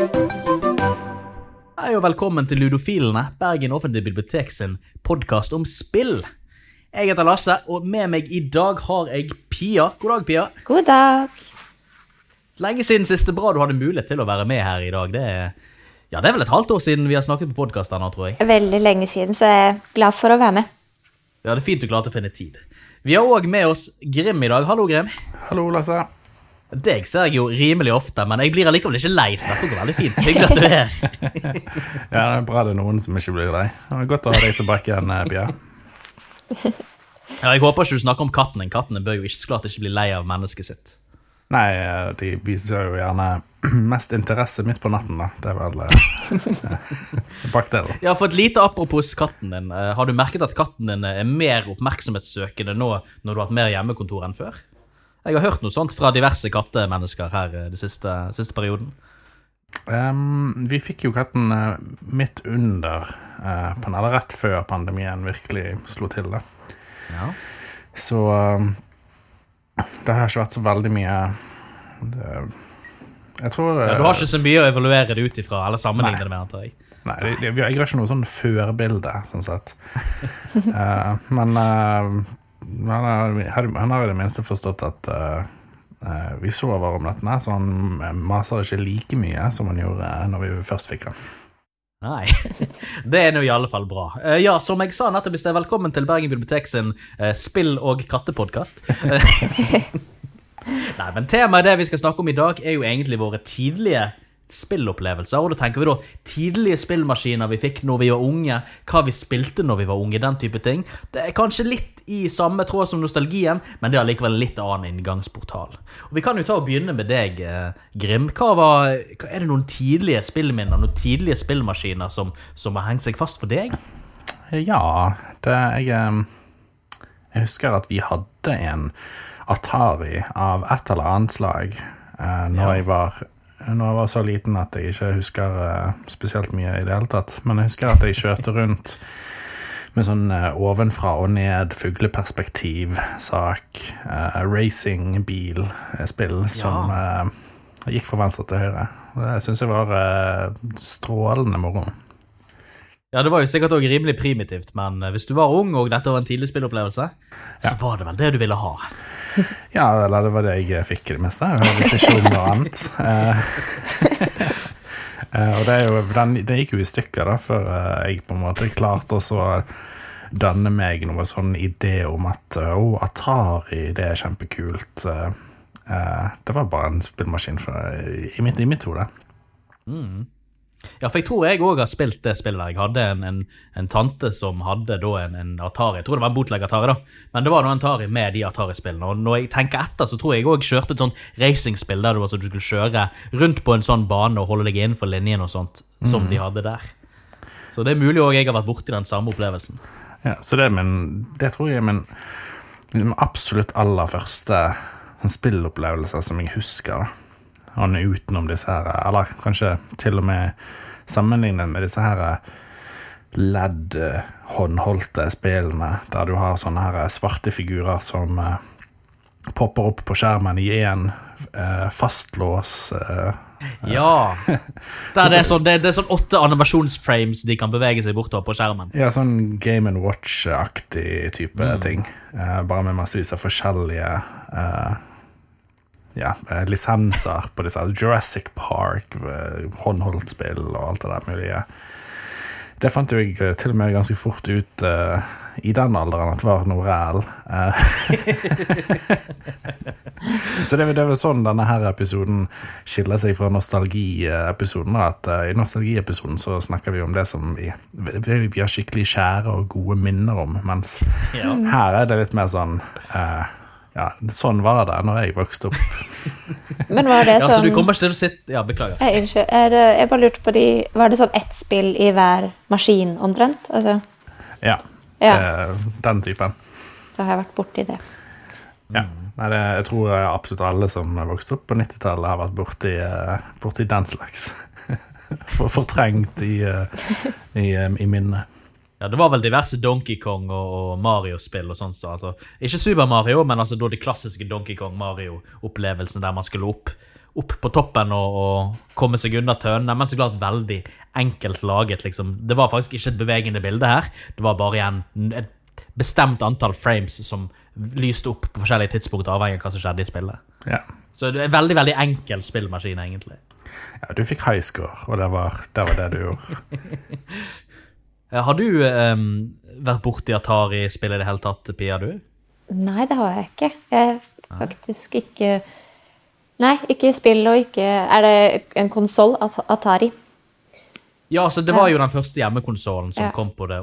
Hei og velkommen til Ludofilene, Bergen offentlige bibliotek sin podkast om spill. Jeg heter Lasse, og med meg i dag har jeg Pia. God dag, Pia. God dag. Lenge siden siste bra du hadde mulighet til å være med her i dag. Det er, ja, det er vel et halvt år siden vi har snakket på podkast nå, tror jeg. Veldig lenge siden, så jeg er glad for å være med. Ja, det er fint du klarte å finne tid. Vi har òg med oss Grim i dag. Hallo, Grim. Hallo, Lasse. Deg ser jeg jo rimelig ofte, men jeg blir allikevel ikke lei, så dette går veldig fint. Hyggelig at du er her. Ja, det er bra det er noen som ikke blir lei. Det Godt å ha deg tilbake igjen, Bia. Ja, jeg håper ikke du snakker om katten din. Kattene bør jo ikke, så klart ikke bli lei av mennesket sitt. Nei, eh, de viser jo gjerne mest interesse midt på natten, da. Det er vel eh, bakdelen. Ja, for et lite apropos katten din. eh, Har du merket at katten din er mer oppmerksomhetssøkende nå når du har hatt mer hjemmekontor enn før? Jeg har hørt noe sånt fra diverse kattemennesker her eh, den siste, siste perioden. Um, vi fikk jo katten eh, midt under, uh, eller rett før pandemien virkelig slo til. da. Ja. Så um, det har ikke vært så veldig mye det, Jeg tror Ja, du har ikke så mye å evaluere det ut ifra, eller sammenligne det med, antar jeg. Nei, det, det, jeg har ikke noe sånn førbilde, sånn sett. uh, men eh, han, har, han har i det minste forstått at uh, eh, vi sover om nettene, så han maser ikke like mye som han gjorde når vi først fikk den. Nei. Det er nå i alle fall bra. Eh, Ja, som jeg sa nettopp i sted, velkommen til Bergen bibliotek sin eh, spill- og kattepodkast. Nei, men temaet det vi skal snakke om i dag, er jo egentlig våre tidlige spillopplevelser. Og da tenker vi da tidlige spillmaskiner vi fikk når vi var unge, hva vi spilte når vi var unge, den type ting. Det er kanskje litt i samme tråd som nostalgien, men det er allikevel en litt annen inngangsportal. Og Vi kan jo ta og begynne med deg, eh, Grim. Hva var, hva er det noen tidlige spillminner, noen tidlige spillmaskiner som, som har hengt seg fast for deg? Ja, det jeg Jeg husker at vi hadde en Atari av et eller annet slag eh, når, Ja. jeg var, når jeg var så liten at jeg ikke husker eh, spesielt mye i det hele tatt. Men jeg husker at jeg kjørte rundt med sånn eh, ovenfra og ned fugleperspektiv-sak. uh, racing-bil-spill som uh, gikk fra venstre til høyre. Det syns jeg var uh, strålende moro. Ja, Det var jo sikkert også rimelig primitivt, men eh, hvis du var ung og dette var en tidlig spillopplevelse, så var det vel det du ville ha. Ja, eller det var det jeg fikk i det meste. Jeg visste ikke om noe annet. Eh, eh, og det, jo, den, det, gikk jo i stykker da, før jeg på en måte klarte å danne meg noe sånn idé om at å, å, Atari, det er kjempekult. Det var bare en spillmaskin for, i, mitt, i mitt hode. Ja, for jeg tror jeg òg har spilt det spillet. der. Jeg hadde en, en, en tante som hadde da en, en Atari. Jeg tror det var en bootleg Atari, da. Men det var noe Atari med de Atari-spillene. Og når jeg tenker etter, så tror jeg òg kjørte et sånt racingspill der du, altså, du skulle kjøre rundt på en sånn bane og holde deg innenfor linjen og sånt, som de hadde der. Så det er mulig òg jeg har vært borti den samme opplevelsen. Ja, så det, men, det tror jeg er min, absolutt aller første sånn spillopplevelse som jeg husker. da. Han utenom disse her, eller kanskje til og med sammenlignet med disse her LED-håndholdte spillene, der du har sånne her svarte figurer som eh, popper opp på skjermen i én eh, fastlås. Eh, Ja! Det, er sånn, det, er sånn åtte animasjonsframes de kan bevege seg bortover på skjermen. Ja, sånn Game and Watch-aktig type ting. Eh, bare med massevis av forskjellige eh, ja, eh, lisenser på disse. Jurassic Park, eh, håndholdt spill og alt det der mulige. Det fant jo jeg eh, til og med ganske fort ut uh, i den alderen at det var noe reell. Uh, Så det er, vel- det er vel sånn denne her episoden skiller seg fra nostalgiepisoden. At uh, I nostalgiepisoden så snakker vi om det som vi, vi, vi har skikkelig kjære og gode minner om. Mens Ja. her er det litt mer sånn eh, Ja, sånn var det når jeg vokste opp. Men var det sånn Ja, så sånn du kommer ikke til å sitte Ja, beklager. Jeg, Unnskyld. Er det, jeg bare lurte på de Var det sånn ett spill i hver maskin omtrent? Altså, Ja, Ja. Det, Den typen. Da har jeg vært borti det. Ja. Nei, det, jeg tror eh, absolutt alle som vokste opp på 90-tallet, har vært borti, eh, borti den slags. For, fortrengt i, eh, i, i minnet. Ja, Det var vel diverse Donkey Kong og, Mario-spill og sånt. Så, altså, ikke Super Mario, men altså da de klassiske Donkey Kong Mario-opplevelsene der man skulle opp opp på toppen og, og komme seg unna tønene, men så klart veldig enkelt laget. liksom. Det var faktisk ikke et bevegende bilde her, det var bare igjen et bestemt antall frames som lyste opp på forskjellige tidspunkt, avhengig av hva som skjedde i spillet. Ja. Så det er en veldig veldig enkel spillmaskin, egentlig. ja, du fikk high score, og det var det, var det du gjorde. Eh, Har du um, vært borti Atari-spill i det hele tatt, Pia? du? Nei, det har jeg ikke. Jeg er faktisk ikke Nei, ikke spill og ikke Er det en konsoll? Atari? Ja, altså Det var jo den første hjemmekonsollen som Ja. kom på det,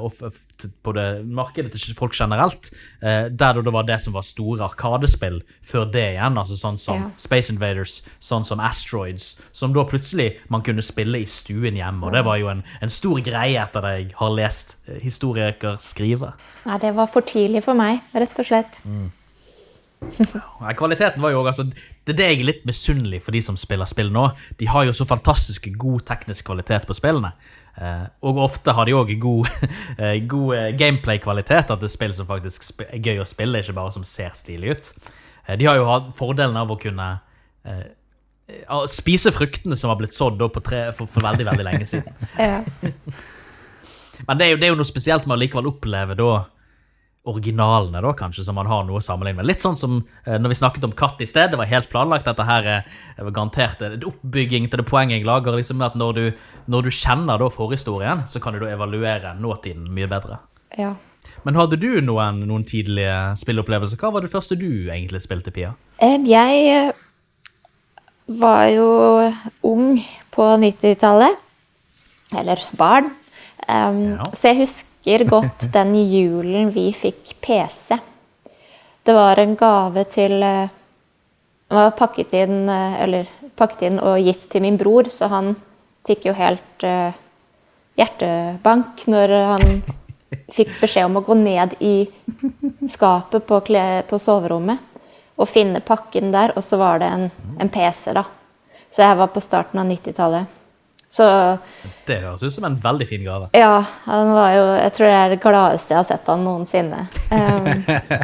på det markedet til folk generelt. Eh, der det var det som var store arkadespill før det igjen. altså Sånn som Ja. Space Invaders, sånn som Asteroids. Som da plutselig man kunne spille i stuen hjemme. Og det var jo en, en stor greie etter det jeg har lest eh, historikere skrive. Nei, det var for tidlig for meg, rett og slett. Nei, Kvaliteten var jo også, altså, Det er det jeg er litt misunnelig for de som spiller spill nå. De har jo så fantastisk god teknisk kvalitet på spillene. Eh, og ofte har de òg god, eh, god eh, gameplay-kvalitet. At det er spill som faktisk er gøy å spille, ikke bare som ser stilig ut. De har jo hatt fordelen av å kunne spise fruktene som har blitt sådd på tre for, for veldig veldig lenge siden. Ja. Men det er, jo, det er jo noe spesielt med å likevel oppleve da originalene, da, kanskje, som man har noe å sammenligne med. Litt sånn som eh, når vi snakket om Katt i sted. Det var helt planlagt. Dette her er er garantert en oppbygging til det poenget jeg lager. liksom at Når du, når du kjenner da forhistorien, så kan du da evaluere nåtiden mye bedre. ja. Men hadde du noen, noen tidlige spilleopplevelser? Hva var det første du egentlig spilte, Pia? Jeg eh, var jo ung på 90-tallet. Eller barn. Um, Ja. Så jeg husker godt den julen vi fikk PC. Det var en gave til eh, Den var pakket inn, eh, eller, pakket inn og gitt til min bror, så han fikk jo helt uh, hjertebank når han fikk beskjed om å gå ned i skapet på, på soverommet og finne pakken der, og så var det en, en PC, da. Så jeg var på starten av 90-tallet. Så Det høres ut som en veldig fin gave. ja, han var jo Jeg tror det er det gladeste jeg har sett han noensinne. Um,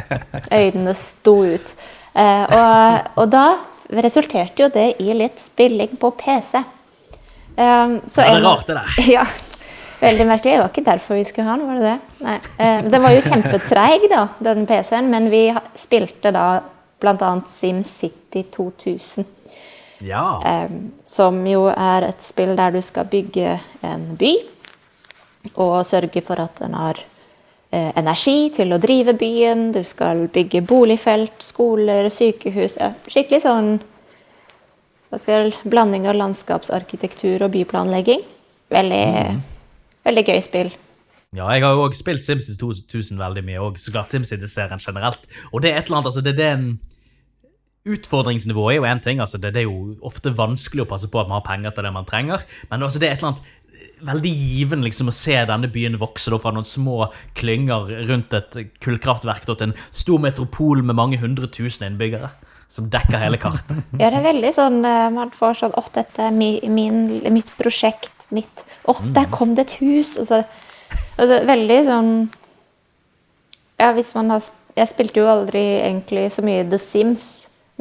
øynene sto ut. Uh, og, og da resulterte jo det i litt spilling på PC. Um, så Ja, det er rart, det der. Ja, veldig merkelig. Det var ikke derfor vi skulle ha den, var det det? Nei. Uh, den var jo kjempetreig, da, den PC-en, men vi spilte da bl.a. SimCity 2000. Ja. Um, som jo er et spill der du skal bygge en by. Og sørge for at den har eh, energi til å drive byen. Du skal bygge boligfelt, skoler, sykehus. Ja, skikkelig sånn skal, blanding av landskapsarkitektur og byplanlegging. Veldig, veldig gøy spill. Ja, jeg har jo også spilt SimCity 2000 veldig mye, og så klart SimCity-serien generelt. Og det er et eller annet, altså det, det er en Utfordringsnivået er jo én ting. altså det, det er jo ofte vanskelig å passe på at man har penger til det man trenger. Men altså det er et eller annet veldig givende liksom, å se denne byen vokse da, fra noen små klynger rundt et kullkraftverk til en stor metropol med mange hundre tusen innbyggere. Som dekker hele kartet. Ja, det er veldig sånn eh, Man får sånn Å, dette er mi, min, mitt prosjekt. Mitt Å, der kom det et hus! Altså, altså, veldig sånn Ja, hvis man har Jeg spilte jo aldri egentlig så mye The Sims,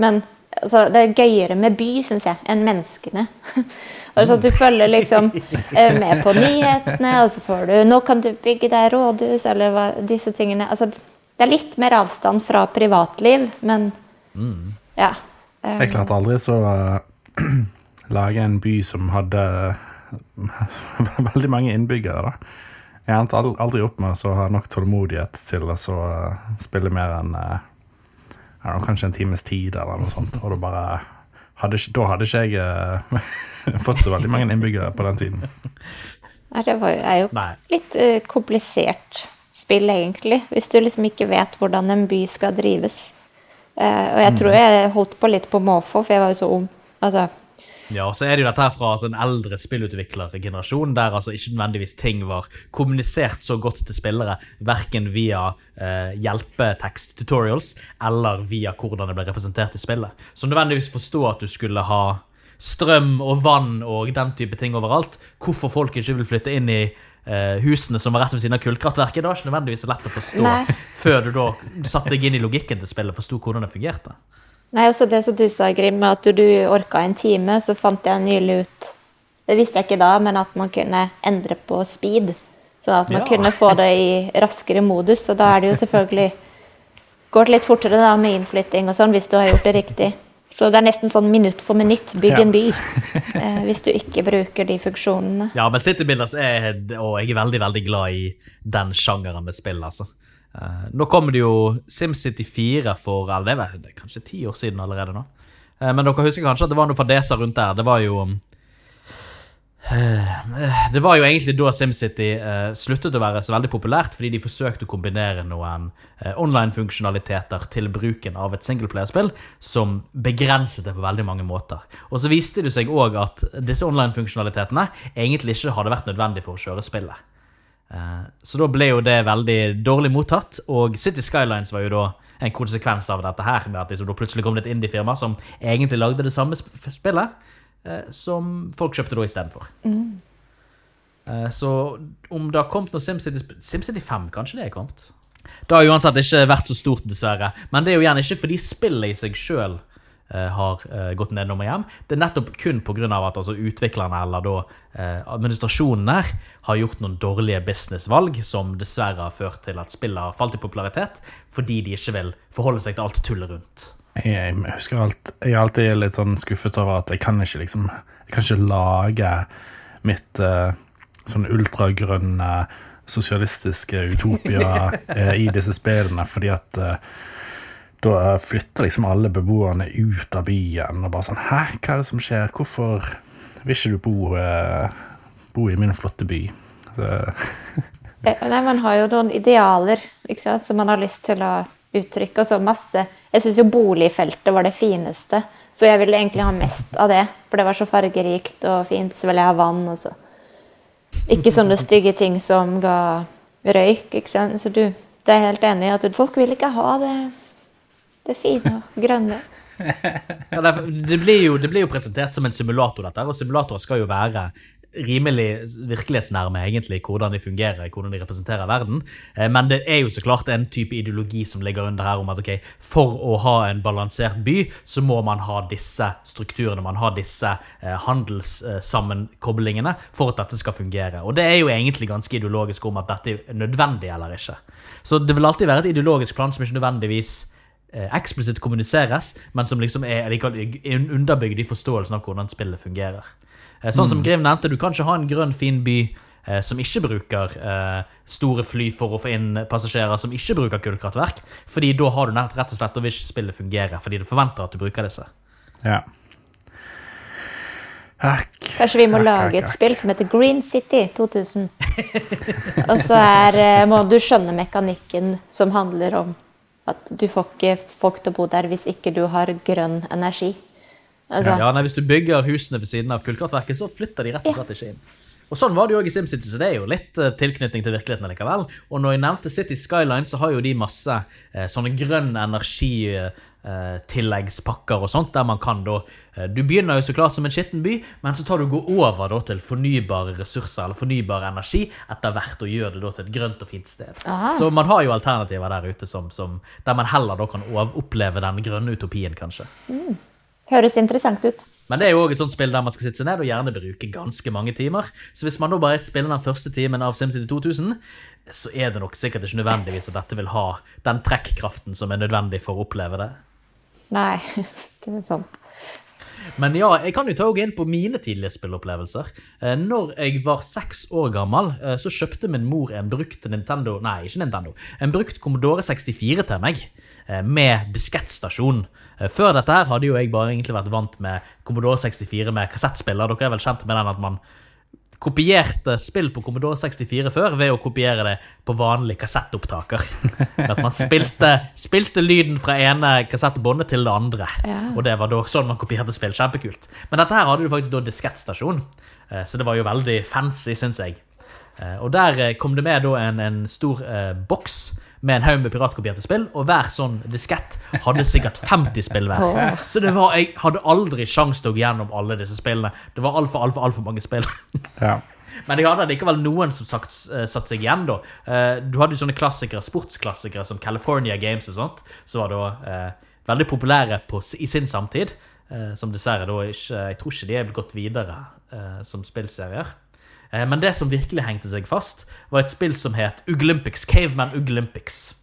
men altså, det er gøyere med by, syns jeg, enn menneskene. altså, du følger liksom eh, med på nyhetene, og så får du Nå kan du bygge deg rådhus, eller hva, disse tingene. Altså, det er litt mer avstand fra privatliv, men ja. Um, Jeg klarte aldri så uh, lage en by som hadde veldig mange innbyggere, da. Jeg endte aldri opp med å ha nok tålmodighet til å så uh, spille mer enn uh, jeg vet kanskje en times tid eller noe sånt. Og da bare hadde, Da hadde ikke jeg uh, fått så veldig mange innbyggere på den tiden. Nei, det var jo, er jo Nei. litt uh, komplisert spill, egentlig. Hvis du liksom ikke vet hvordan en by skal drives. Uh, og jeg tror jeg holdt på litt på måfå, for jeg var jo så ung. Altså, Ja, og så er det jo dette her fra altså, en eldre spillutviklergenerasjon, der altså ikke nødvendigvis ting var kommunisert så godt til spillere, verken via eh, hjelpetekst-tutorials eller via hvordan det ble representert i spillet. Så nødvendigvis forstå at du skulle ha strøm og vann og den type ting overalt. Hvorfor folk ikke vil flytte inn i eh, husene som var rett ved siden av kullkraftverket, det var ikke nødvendigvis lett å forstå Nei. før du da satte deg inn i logikken til spillet og forsto hvordan det fungerte. Nei, også det som du sa, Grim, med at du, du orka en time, så fant jeg nylig ut Det visste jeg ikke da, men at man kunne endre på speed. Sånn at man Ja. kunne få det i raskere modus. Og da er det jo selvfølgelig Går det litt fortere da med innflytting og sånn, hvis du har gjort det riktig. Så det er nesten sånn minutt for minutt, bygg en by. Eh, hvis du ikke bruker de funksjonene. Ja, men City Builders er Og jeg er veldig, veldig glad i den sjangeren med spill, altså. Eh, nå kommer det jo SimCity 4 for all det det er kanskje ti år siden allerede nå. Uh, men dere husker kanskje at det var noe fadeser rundt der. Det var jo um, uh, Det var jo egentlig da SimCity sluttet å være så veldig populært, fordi de forsøkte å kombinere noen online-funksjonaliteter til bruken av et singleplayerspill som begrenset det på veldig mange måter. Og så viste det seg òg at disse online-funksjonalitetene egentlig ikke hadde vært nødvendig for å kjøre spillet. Eh, Så da ble jo det veldig dårlig mottatt, og City Skylines var jo da en konsekvens av dette her, med at liksom da plutselig kom det et indie-firma som egentlig lagde det samme spillet, eh, som folk kjøpte da istedenfor. Mm. Så om det har kommet noe SimCity SimCity 5, kanskje det er kommet? Det har uansett ikke vært så stort, dessverre. Men det er jo gjerne ikke fordi spillet i seg sjøl har eh, gått nedom og hjem. Det er nettopp kun pga. at altså, utviklerne eller da eh, administrasjonen her har gjort noen dårlige businessvalg som dessverre har ført til at spillet har falt i popularitet, fordi de ikke vil forholde seg til alt tullet rundt. Jeg, husker alt, jeg er alltid litt sånn skuffet over at jeg kan ikke liksom Jeg kan ikke lage mitt uh, sånn ultragrønne sosialistiske utopia uh, i disse spillene, fordi at eh, da flytter liksom alle beboerne ut av byen og bare sånn Hæ, hva er det som skjer? Hvorfor vil ikke du bo, eh, bo i min flotte by? Nei, Man har jo noen idealer ikke sant, som man har lyst til å uttrykke. og så masse. Jeg syns jo boligfeltet var det fineste, så jeg ville egentlig ha mest av det. For det var så fargerikt og fint. Så ville jeg ha vann og så. Ikke sånne stygge ting som ga røyk. ikke sant? Så du, det er jeg helt enig i at folk vil ikke ha det, det fine og grønne. Ja, det, blir jo, det blir jo presentert som en simulator, dette, og simulatorer skal jo være rimelig virkelighetsnærme egentlig hvordan de fungerer, hvordan de representerer verden. Eh, Men det er jo så klart en type ideologi som ligger under her om at ok, for å ha en balansert by, så må man ha disse strukturene, man har disse eh, handelssammenkoblingene for at dette skal fungere. Og det er jo egentlig ganske ideologisk om at dette er nødvendig eller ikke. Så det vil alltid være et ideologisk plan som ikke nødvendigvis eksplisitt kommuniseres, men som liksom er, er underbygd i forståelsen av hvordan spillet fungerer. Eh, Sånn som Grim nevnte, du kan ikke ha en grønn, fin by eh, som ikke bruker eh, store fly for å få inn passasjerer, som ikke bruker kullkraftverk, fordi da har du nett, rett og slett, og vil ikke spillet fungere, fordi du forventer at du bruker disse. ja. Ak, Kanskje vi må ak, lage et ak, spill som heter Green City 2000. Og så er, eh, må du skjønne mekanikken som handler om at du får ikke folk til å bo der hvis ikke du har grønn energi. Altså, Ja, nei, Hvis du bygger husene ved siden av kullkraftverket, så flytter de rett og slett ikke inn. Og Sånn var det jo også i SimCity, så det er jo litt eh, tilknytning til virkeligheten likevel. Og når jeg nevnte City Skyline, så har jo de masse eh, sånne grønn energi-tilleggspakker og sånt, der man kan da eh, Du begynner jo så klart som en skitten by, men så tar du gå over da til fornybare ressurser eller fornybar energi etter hvert, og gjør det da til et grønt og fint sted. Aha. Så man har jo alternativer der ute som, som, der man heller da kan oppleve den grønne utopien, kanskje. høres interessant ut. Men det er jo også et sånt spill der man skal sitte seg ned og gjerne bruke ganske mange timer. Så hvis man nå bare spiller den første timen av SimCity 2000, så er det nok sikkert ikke nødvendigvis at dette vil ha den trekkraften som er nødvendig for å oppleve det. Nei, det er sant. Men ja, jeg kan jo ta inn på mine tidlige spillopplevelser. Eh, Når jeg var seks år gammel, eh, så kjøpte min mor en brukt Nintendo Nei, ikke Nintendo. En brukt Commodore 64 til meg, eh, med diskettstasjon. Før dette her hadde jo jeg bare egentlig vært vant med Commodore 64 med kassettspiller. Dere er vel kjent med den at man kopierte spill på Commodore 64 før ved å kopiere det på vanlig kassettopptaker. At man spilte, spilte lyden fra ene kassettbåndet til det andre. Ja. Og det var da sånn man kopierte spill. Kjempekult. Men dette her hadde du faktisk da diskettstasjon, eh, så det var jo veldig fancy, syns jeg. Eh, Og der eh, kom det med da en, en stor eh, boks med en haug med piratkopierte spill, og hver sånn diskett hadde sikkert 50 spill hver. Så det var, jeg hadde aldri sjans til å gå gjennom alle disse spillene. Det var altfor, altfor, altfor mange spill. Ja. Men jeg hadde likevel noen som sagt eh, satt seg igjen, da. Eh, Du hadde jo sånne klassikere, sportsklassikere som California Games og sånt. som var da eh, veldig populære på, i sin samtid. eh, som dessverre da ikke Jeg tror ikke de er gått videre eh, som spillserier. Eh, men det som virkelig hengte seg fast, var et spill som het Uglympics. Caveman Uglympics.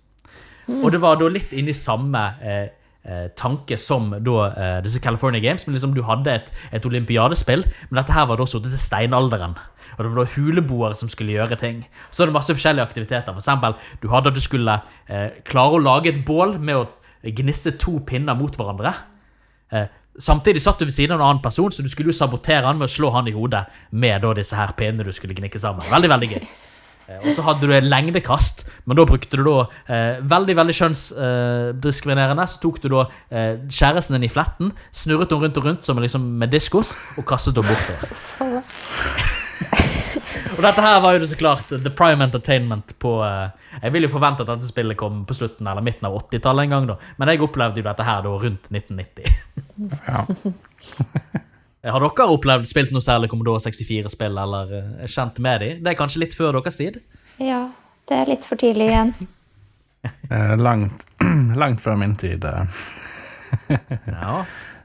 Og det var da litt inni samme eh, eh, tanke som da eh, disse California Games. Men liksom du hadde et, et olympiadespill, men dette her var da sittet til steinalderen. Og det var da huleboere som skulle gjøre ting. Så var det masse forskjellige aktiviteter. For eksempel, du hadde at du skulle eh, klare å lage et bål med å gnisse to pinner mot hverandre. Eh, samtidig satt du ved siden av en annen person, så du skulle jo sabotere han med å slå han i hodet med da disse her pinnene du skulle gnikke sammen. Veldig, veldig gøy. Eh, Og så hadde du en lengdekast, men da brukte du da eh, veldig veldig kjønnsdiskriminerende. så tok du da eh, kjæresten din i fletten, snurret henne rundt og rundt som liksom med diskos, og kastet henne bortover. Og dette her var jo så klart The Prime Entertainment på eh, Jeg vil jo forvente at dette spillet kom på slutten eller midten av 80-tallet en gang, da. Men jeg opplevde jo dette her da rundt 1990. Ja. Har dere opplevd spilt noe særlig Commodore 64-spill, eller eh, kjent med de? Det er kanskje litt før deres tid? Ja, det er litt for tidlig igjen. Eh, langt, langt før min tid. eh. Ja.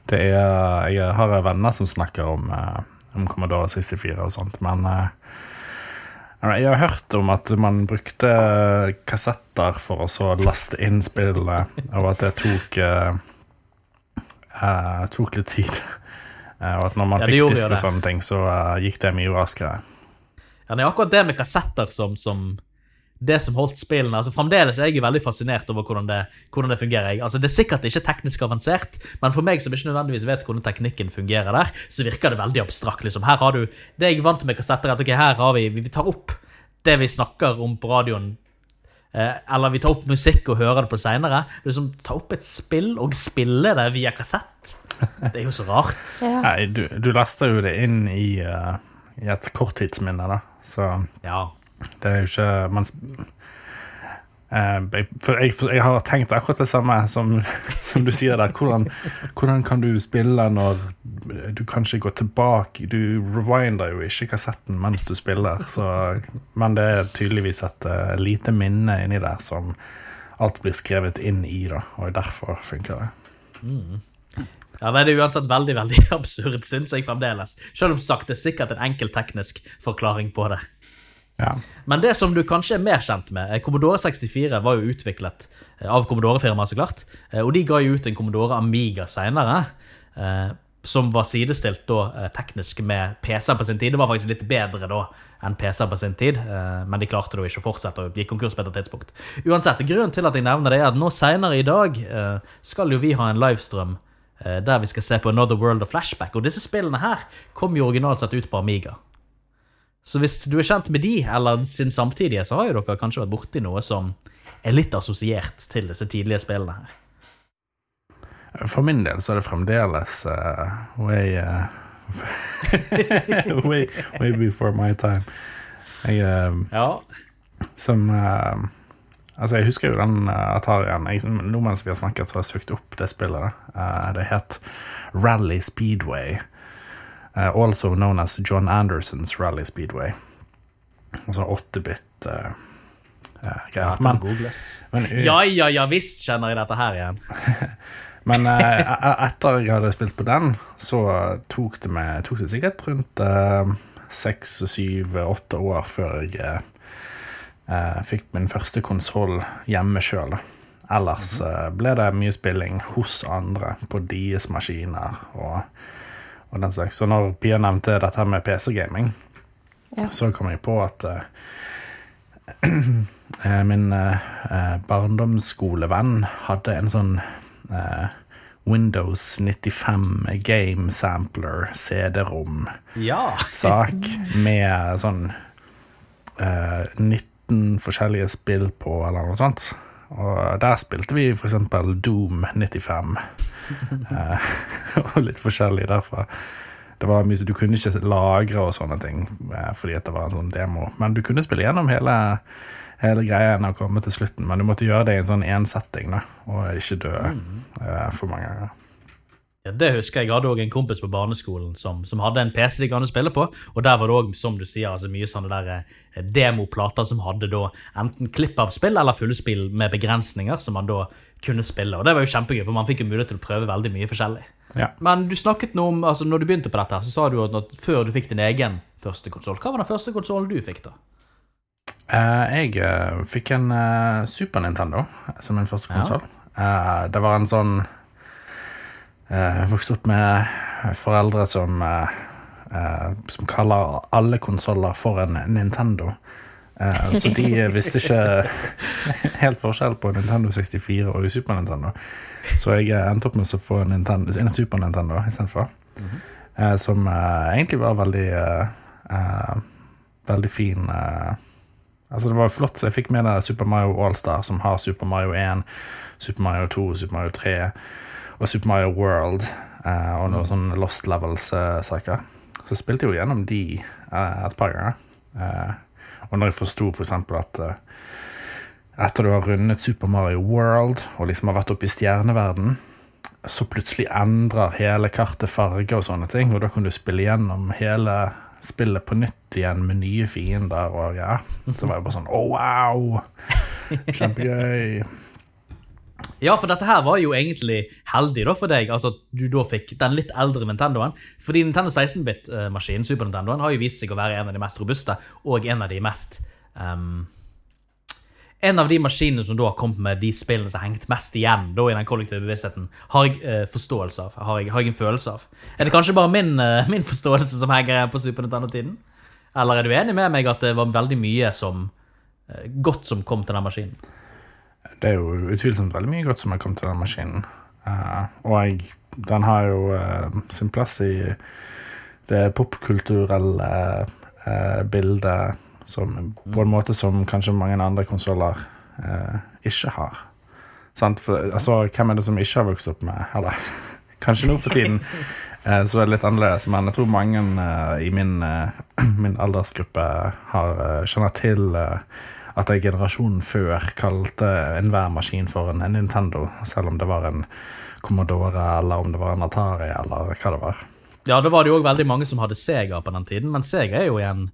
Det er, jeg har venner som snakker om, eh, om Commodore 64 og sånt, men eh, jeg har hørt om at man brukte kassetter for å så laste inn spillene, og at det tok, uh, tok litt tid. Eh, og at når man Ja, fikk disk og sånne ting, så uh, gikk det mye raskere. Ja, det er akkurat det med kassetter som, som det som holdt spillene altså Fremdeles er jeg veldig fascinert over hvordan det, hvordan det fungerer. Jeg, altså, det er sikkert ikke teknisk avansert, men for meg som ikke nødvendigvis vet hvordan teknikken fungerer der, så virker det veldig abstrakt. Liksom. Her har du, Det jeg er vant med kassetter, er at ok, her har vi, vi tar opp det vi snakker om på radioen. Eh, eller vi tar opp musikk og hører det på seinere. Liksom, ta opp et spill og spille det via kassett. Det er jo så rart. Ja. Nei, du, du laster jo det inn i, uh, i et korttidsminne, da, så Ja. Det er jo ikke man, eh, jeg, jeg, jeg har tenkt akkurat det samme som, som du sier der. Hvordan, hvordan kan du spille når du kan ikke gå tilbake Du rewinder jo ikke kassetten mens du spiller, så, men det er tydeligvis et eh, lite minne inni der som alt blir skrevet inn i, da, og derfor funker det. Ja, nei, Det er uansett veldig veldig absurd, syns jeg fremdeles. Selv om sagt, det er sikkert en enkel teknisk forklaring på det. Ja. Men det som du kanskje er mer kjent med eh, Commodore 64 var jo utviklet eh, av Commodore-firmaet, så klart. Eh, Og de ga jo ut en Commodore Amiga seinere, som var sidestilt da teknisk med PC-er på sin tid. Det var faktisk litt bedre da enn PC-er på sin tid, men de klarte da ikke å fortsette og gikk konkurs på et tidspunkt. Uansett, grunnen til at jeg nevner det, er at nå seinere i dag skal jo vi ha en livestrøm der vi skal se på Another World of Flashback. Og disse spillene her kom jo originalt sett ut på Amiga. Så hvis du er kjent med de, eller sin samtidige, så har jo dere kanskje vært borti noe som er litt assosiert til disse tidlige spillene her. For min del så er det fremdeles uh, way, uh, way Way before my time. Jeg uh, Ja. som Altså, jeg husker jo den Atarien. Jeg, nå mens vi har snakket, så har jeg søkt opp det spillet. det het Rally Speedway. Eh, also known as John Andersons Rally Speedway. Altså 8-bit uh, greier. Men, men, ja, ja, ja visst kjenner jeg dette her igjen. Men eh, e- e- etter jeg hadde spilt på den, så tok det, med, tok det sikkert rundt eh, seks, syv, åtte år før jeg eh, eh, fikk min første konsoll hjemme sjøl. Ellers eh, ble det mye spilling hos andre på deres maskiner og, og den slags. Så når Pia nevnte dette med PC-gaming, Ja. så kom jeg på at eh, eh, min eh, eh, barndomsskolevenn hadde en sånn uh, Windows 95 Game Sampler CD-rom-sak Ja. med sånn eh, 19 forskjellige spill på, eller noe sånt. Og der spilte vi eksempel Doom 95. Eh, og litt forskjellig derfra. Det var mye, Du kunne ikke lagre og sånne ting eh, fordi det var en sånn demo. Men du kunne spille gjennom hele, hele greien og komme til slutten. Men du måtte gjøre det i en sånn ensetting, da, og ikke dø eh, for mange ganger. Ja, det husker jeg. Jeg hadde også en kompis på barneskolen som, som hadde en PC de kunne spille på. Og der var det òg, som du sier, altså mye sånne der eh, demoplater som hadde da enten klipp av spill eller fulle spill med begrensninger som man da kunne spille. Og det var jo kjempegøy, for man fikk jo mulighet til å prøve veldig mye forskjellig. Ja. Men du snakket noe om, altså når du begynte på dette, så sa du at før du fikk din egen første konsoll. Hva var den første konsollen du fikk, da? Uh, jeg uh, fikk en uh, Super Nintendo som min første Ja. konsoll. Eh, det var en sånn Jeg vokste opp med foreldre som eh, eh, Som kaller alle konsoller for en Nintendo. Eh, så de visste ikke helt forskjell på Nintendo 64 og Super Nintendo. Så jeg eh, endte opp med å få en, Nintendo, en Super Nintendo istedenfor. eh, som eh, egentlig var veldig eh, eh, Veldig fin eh, Altså Det var flott, så jeg fikk med det Super Mario Allstar, som har Super Mario 1, Super Mario 2, Super Mario 3 og Super Mario World uh, og noen sånne Lost Levels-saker. så spilte jeg jo gjennom de uh, et par ganger. Uh, og når jeg forsto f.eks. For at etter du har rundet Super Mario World og liksom har vært oppe i stjerneverden, så plutselig endrer hele kartet farge og sånne ting, og da kan du spille gjennom hele spillet på nytt igjen med nye fiender og ja. Så var jeg bare sånn oh, wow! Kjempegøy. Ja, for dette her var jo egentlig heldig da for deg, altså du da fikk den litt eldre Nintendoen. Fordi Nintendo 16-bit-maskinen, Super Nintendoen, har jo vist seg å være en av de mest robuste, og en av de mest um, En av de maskinene som da har kommet med de spillene som har hengt mest igjen da i den kollektive bevisstheten, har jeg eh, forståelse av. Har jeg, har jeg en følelse av. Er det kanskje bare min, eh, min forståelse som henger igjen på Super Nintendo-tiden? Eller er du enig med meg at det var veldig mye som eh, godt som kom til den maskinen? Det er jo utvilsomt veldig mye godt som har kommet til den maskinen. Uh, og jeg, den har jo uh, sin plass i det popkulturelle uh, bildet som, på en måte som kanskje mange andre konsoller ikke har. Sant? For, altså, hvem er det som ikke har vokst opp med Eller kanskje nå for tiden så er det litt annerledes, men jeg tror mange i min, min aldersgruppe har, kjenner til eh, at jeg generasjonen før kalte enhver maskin for en, en Nintendo, selv om det var en Commodore, eller om det var en Atari, eller hva det var. Ja, da var det jo også veldig mange som hadde Sega på den tiden, men Sega er jo igjen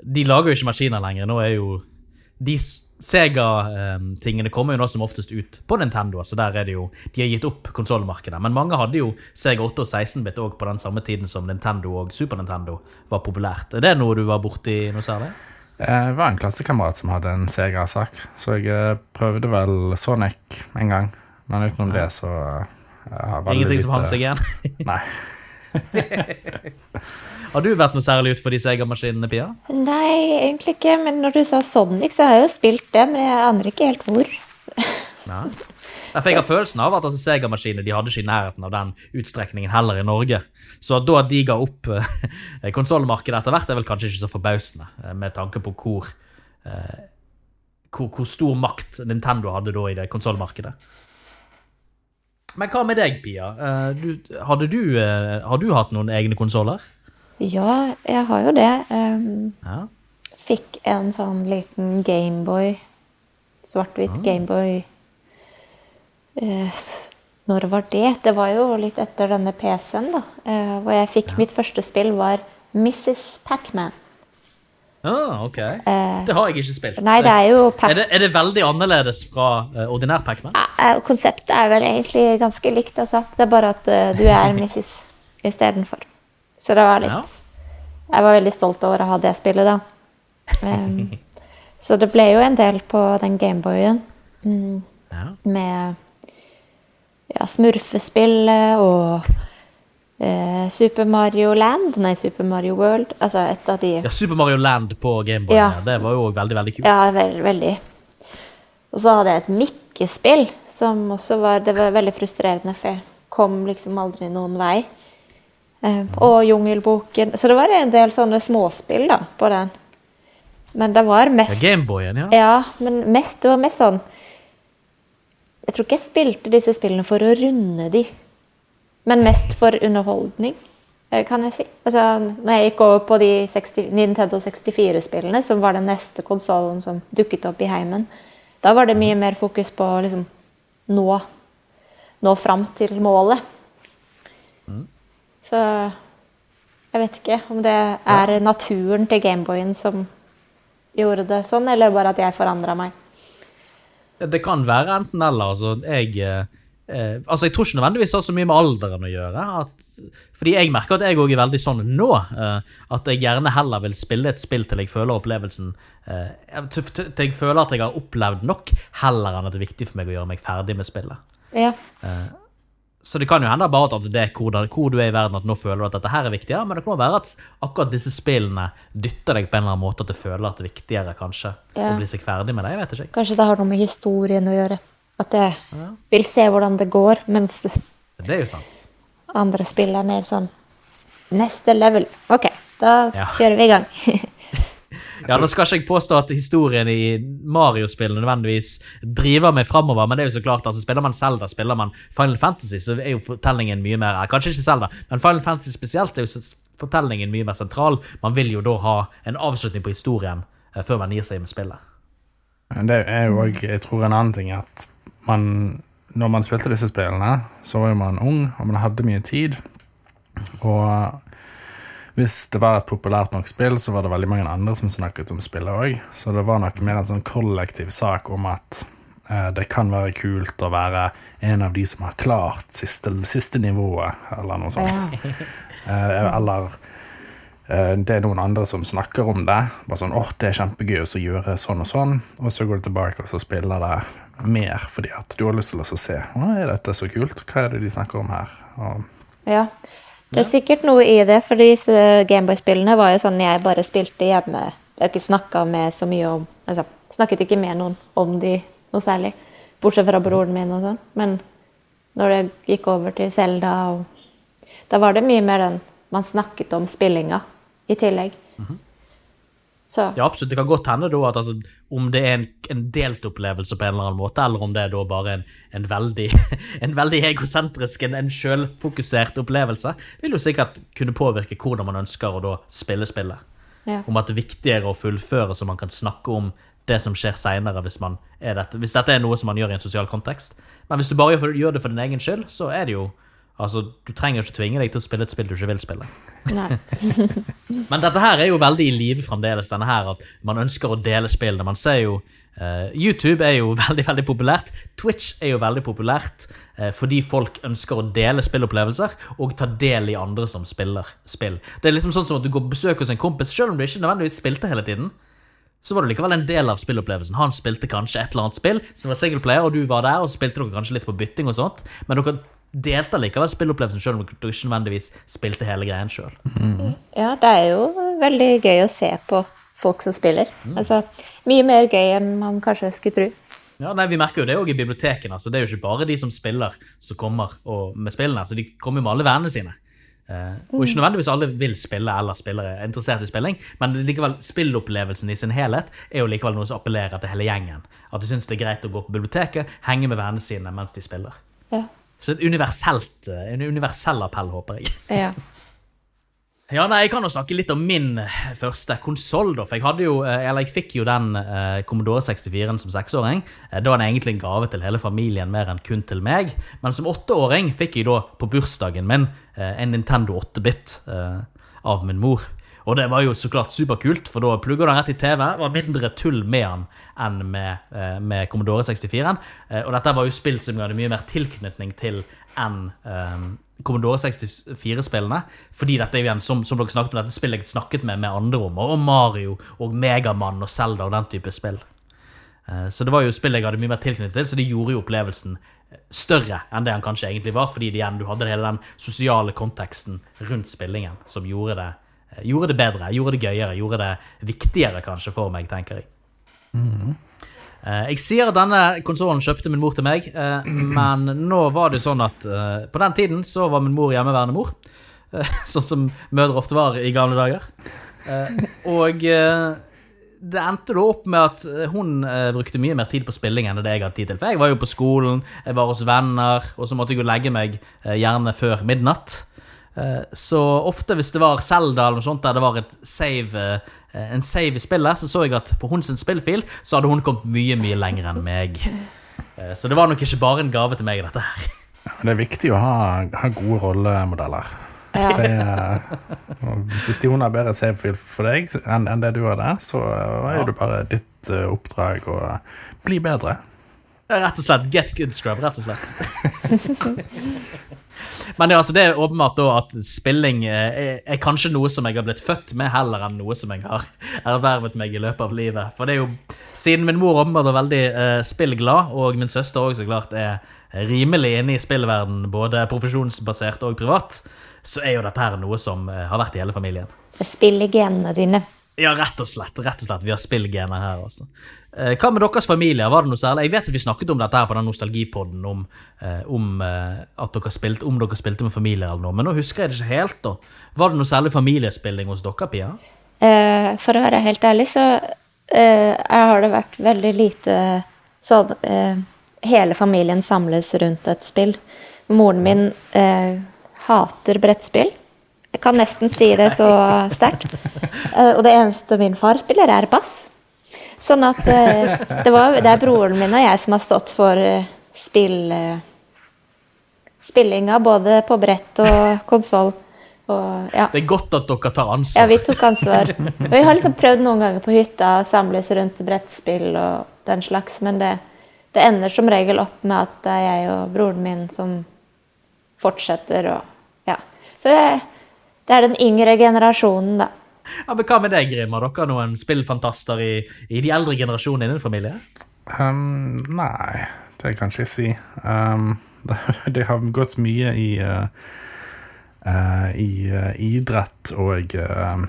De lager jo ikke maskiner lenger. Nå er jo De Sega-tingene kommer jo nå som oftest ut på Nintendo, så der er det jo De har gitt opp konsollmarkedet. Men mange hadde jo Sega 8 og 16-bit òg på den samme tiden som Nintendo og Super Nintendo var populært. Er det noe du var borti noe særlig? Jeg var en klassekamerat som hadde en Sega-sak, så jeg eh, prøvde vel Sonic en gang. Men utenom det så eh, Ingenting som hang seg igjen? Nei. Har du vært noe særlig ut for de Sega-maskinene, Pia? Nei, egentlig ikke. Men når du sa Sonic, så har jeg jo spilt det, men jeg aner ikke helt hvor. Ja. Ja, for Jeg har følelsen av at altså, Sega-maskinene de hadde ikke i nærheten av den utstrekningen heller i Norge. Så da at de ga opp eh, konsollmarkedet etter hvert, er vel kanskje ikke så forbausende, eh, med tanke på hvor, hvor, hvor stor makt Nintendo hadde da i det konsollmarkedet. Men hva med deg, Pia? Du, hadde du, har du hatt noen egne konsoller? Ja, jeg har jo det. Um, Ja. fikk en sånn liten Gameboy. Svart-hvitt Gameboy. Eh, når var det? Det var jo litt etter denne PC-en, da. Eh, hvor jeg fikk mitt første spill, var Mrs. Pacman. Ah, ok. Det har jeg ikke spilt. Nei, det er jo er, det, er det veldig annerledes fra uh, ordinær Pac-Man? Eh, Konseptet er vel egentlig ganske likt, altså. Det er bare at uh, du er Mrs. istedenfor. Så det var litt Jeg var veldig stolt over å ha det spillet, da. Um, så det ble jo en del på den Gameboyen mm, Ja. med ja, smurfespillet og eh, Super Mario Land Nei, Super Mario World. Altså et av de Ja, Super Mario Land på Gameboy. Ja. Det var jo veldig, veldig kult. Ja, veldig, veldig. Og så hadde jeg et Mikke-spill, som også var Det var veldig frustrerende, for jeg kom liksom aldri noen vei. Eh, og Jungelboken. Så det var en del sånne småspill da, på den. Men det var mest Ja, Gameboyen, ja. Ja, men mest, det var mest sånn Jeg tror ikke jeg spilte disse spillene for å runde de, men mest for underholdning, eh, kan jeg si. Altså, når jeg gikk over på de 60, Nintendo 64-spillene, som var den neste konsollen som dukket opp i heimen, da var det mye mer fokus på å liksom nå, nå fram til målet. Så jeg vet ikke om det er naturen til Gameboyen som gjorde det sånn, eller bare at jeg forandra meg. Det kan være enten eller. Altså, jeg, eh, eh, altså, jeg tror ikke nødvendigvis det har så mye med alderen å gjøre. At, fordi jeg merker at jeg òg er veldig sånn nå. Eh, at jeg gjerne heller vil spille et spill til jeg føler opplevelsen eh, Til til- til jeg føler at jeg har opplevd nok, heller enn at det er viktig for meg å gjøre meg ferdig med spillet. Ja. Så det kan jo hende bare at det er hvor, det- hvor du er i verden at nå føler du at dette her er viktigere, men det kan være at akkurat disse spillene dytter deg på en eller annen måte at du føler at det er viktigere kanskje Ja. å bli seg ferdig med det. Jeg vet ikke. Kanskje det har noe med historien å gjøre. At jeg vil se hvordan det går, mens Det er jo sant. andre spill er mer sånn Neste level. OK, da Ja. kjører vi i gang. Ja, Nå skal ikke jeg påstå at historien i Mario-spillene nødvendigvis driver meg framover, men det er jo så klart, altså spiller man Zelda, spiller man Final Fantasy, så er jo fortellingen mye mer eh, Kanskje ikke Zelda, men Final Fantasy spesielt er jo fortellingen mye mer sentral. Man vil jo da ha en avslutning på historien eh, før man gir seg med spillet. Det er jo òg Jeg tror en annen ting at man Når man spilte disse spillene, så var jo man ung, og man hadde mye tid. Og hvis det var et populært nok spill, så var det veldig mange andre som snakket om spillet òg. Så det var nok mer en sånn kollektiv sak om at eh, det kan være kult å være en av de som har klart siste, siste nivået, eller noe sånt. Eh, eller eh, det er noen andre som snakker om det. Bare sånn, åh, det er kjempegøy å gjøre sånn og sånn. Og så går du tilbake og så spiller det mer fordi at du har lyst til å se. Å, er dette så kult? Hva er det de snakker om her? Og, Ja. Det er sikkert noe i det, for disse Gameboy-spillene var jo sånn jeg bare spilte hjemme. Jeg ikke snakka med så mye om altså, Snakket ikke med noen om de noe særlig. Bortsett fra broren min og sånn. Men når det gikk over til Selda og Da var det mye mer den man snakket om spillinga i tillegg. Så Ja, absolutt. Det kan godt hende da at altså, om det er en, en delt opplevelse på en eller annen måte, eller om det er da bare en, en veldig, en veldig egosentrisk, en, en selvfokusert opplevelse, vil jo sikkert kunne påvirke hvordan man ønsker å da spille spillet. ja. Om at det er viktigere å fullføre så man kan snakke om det som skjer seinere, hvis, hvis dette er noe som man gjør i en sosial kontekst. Men hvis du bare gjør det for din egen skyld, så er det jo Altså, Du trenger ikke tvinge deg til å spille et spill du ikke vil spille. Men dette her er jo veldig i live fremdeles, denne her at man ønsker å dele spillene. Man ser jo uh, YouTube er jo veldig veldig populært. Twitch er jo veldig populært uh, fordi folk ønsker å dele spillopplevelser og ta del i andre som spiller spill. Det er liksom sånn som at du går på besøk hos en kompis, selv om du ikke nødvendigvis spilte hele tiden. Så var du likevel en del av spillopplevelsen. Han spilte kanskje et eller annet spill som var singleplayer, og du var der, og så spilte dere kanskje litt på bytting og sånt. Men dere delte likevel spillopplevelsen selv om du ikke nødvendigvis spilte hele greien sjøl. Ja, det er jo veldig gøy å se på folk som spiller. Altså, mye mer gøy enn man kanskje skulle tro. Ja, nei, Vi merker jo det også i bibliotekene. altså Det er jo ikke bare de som spiller, som kommer med spillene. Altså, De kommer jo med alle vennene sine. Eh, og ikke nødvendigvis alle vil spille eller spiller er interessert i spilling, men likevel spillopplevelsen i sin helhet er jo likevel noe som appellerer til hele gjengen. At de syns det er greit å gå på biblioteket, henge med vennene sine mens de spiller. Ja. Så et universelt, eh, en universell appell, håper jeg. ja. Ja, nei, Jeg kan jo snakke litt om min første konsoll. Jeg eh, jeg fikk jo den eh, Commodore 64 som seksåring. Eh, da var det egentlig en gave til hele familien, mer enn kun til meg. Men som åtteåring fikk jeg da på bursdagen min eh, en Nintendo 8-bit eh, av min mor. Og det var jo så klart superkult, for da plugga den rett i TV. Det var mindre tull med den enn med, eh, med Commodore 64. Eh, og dette var jo spill som hadde mye mer tilknytning til enn um, Commodore 64-spillene. Fordi dette er jo igjen, som, som dere snakket om, dette spillet jeg snakket med med andre om. Og Mario og Megamann og Zelda og den type spill. Så det var jo spill jeg hadde mye mer tilknytning til, så det gjorde jo opplevelsen større enn det han kanskje egentlig var, fordi igjen, du hadde hele den sosiale konteksten rundt spillingen som gjorde det, gjorde det bedre, gjorde det gøyere, gjorde det viktigere kanskje for meg, tenker jeg. Eh, Jeg sier at denne konsollen kjøpte min mor til meg, eh, men nå var det sånn at eh, på den tiden så var min mor hjemmeværende mor. eh, Sånn som mødre ofte var i gamle dager. Eh, Og eh, det endte da opp med at eh, hun eh, brukte mye mer tid på spilling enn det jeg hadde tid til. For jeg var jo på skolen, jeg var hos venner, og så måtte jeg jo legge meg eh, gjerne før midnatt. Eh, Så ofte hvis det var Zelda eller noe sånt der det var et save, eh, en save i spillet, så så jeg at på hennes spillfil så hadde hun kommet mye, mye lenger enn meg. Eh, Så det var nok ikke bare en gave til meg, dette her. Men det er viktig å ha, ha gode rollemodeller. Ja. Det hvis de hun har bedre CV for deg enn enn det du har der, så er det bare ditt oppdrag å bli bedre. Rett og slett get good scrub, rett og slett. Men det, altså, det er åpenbart da at spilling eh, er, er kanskje noe som jeg har blitt født med, heller enn noe som jeg har ervervet meg i løpet av livet. For det er jo, siden min mor åpenbart er veldig eh, spillglad, og min søster også så klart er rimelig inne i spillverden, både profesjonsbasert og privat, så er jo dette her noe som eh, har vært i hele familien. Det spiller i genene dine. Ja, rett og slett. rett og slett. Vi har spillgener her, altså. Eh, Hva med deres familier? Var det noe særlig? Jeg vet at vi snakket om dette her på den nostalgipodden, om, eh, om eh, at dere spilte, om dere spilte med familier eller noe, men nå husker jeg det ikke helt. da. Var det noe særlig familiespilling hos dere, Pia? For å være helt ærlig, så har det vært veldig lite sånn Hele familien samles rundt et spill. Moren min hater brettspill. Jeg kan nesten si det så sterkt. Eh, og det eneste min far spiller, er bass. Sånn at eh, det, var, det er broren min og jeg som har stått for eh, spill... Spillinga både på brett og konsoll. Og ja. Det er godt at dere tar ansvar. Ja, vi tok ansvar. Og vi har liksom prøvd noen ganger på hytta å samles rundt brettspill og den slags, men det, det ender som regel opp med at det er jeg og broren min som fortsetter og Ja. Så det, det er den yngre generasjonen, da. Ja, men Hva med deg, Grim? Har dere noen spillfantaster i, i de eldre generasjonene i din familie? Um, nei, det kan jeg ikke si. Um, det, det har gått mye i, uh, uh, i uh, idrett og, uh,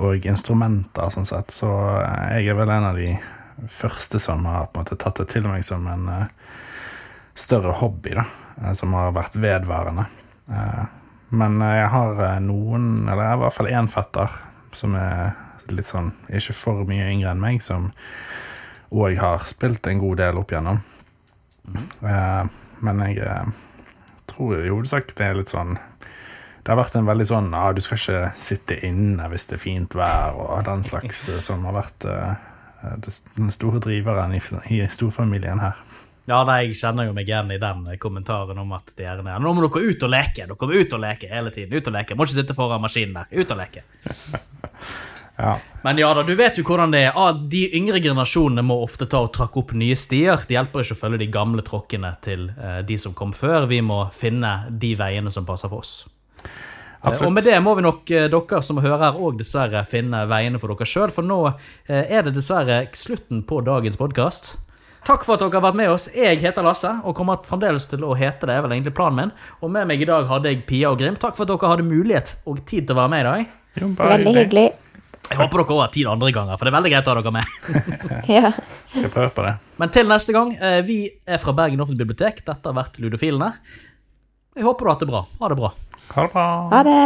og instrumenter, sånn sett. Så jeg er vel en av de første som har på en måte tatt det til meg som en uh, større hobby, da. Som har vært vedvarende. Uh, men uh, jeg har uh, noen, eller jeg har i hvert fall én fetter som er litt sånn ikke for mye yngre enn meg, som òg har spilt en god del opp igjennom. Eh, men jeg eh, tror i hovedsak det er litt sånn Det har vært en veldig sånn ah, Du skal ikke sitte inne hvis det er fint vær, og den slags eh, som har vært eh, den store driveren i, i storfamilien her. Ja, nei, Jeg kjenner jo meg igjen i den kommentaren om at de gjerne Nå må dere ut og leke! Dere må ut og leke hele tiden. Ut og leke. Må ikke sitte foran maskinen der. Ut og leke. Ja. Men ja da, du vet jo hvordan det er. Ah, De yngre generasjonene må ofte ta og trakke opp nye stier. Det hjelper ikke å følge de gamle tråkkene til eh, de som kom før. Vi må finne de veiene som passer for oss. Eh, Absolutt. Og med det må vi nok, eh, dere som hører her, òg dessverre finne veiene for dere sjøl. For nå eh, er det dessverre slutten på dagens podkast. Takk for at dere har vært med oss. Jeg heter Lasse og kommer fremdeles til å hete det. er vel egentlig planen min. Og med meg i dag hadde jeg Pia og Grim. Takk for at dere hadde mulighet og tid til å være med i dag. Jo, bare Veldig hyggelig. hyggelig. Jeg håper dere òg har tid andre ganger, for det er veldig greit å ha dere med. Ja. Skal prøve på det. Men til neste gang, eh, vi er fra Bergen offentlige bibliotek. Dette har vært Ludofilene. Jeg håper du har hatt det bra. Ha det bra. Ha det bra. Ha det.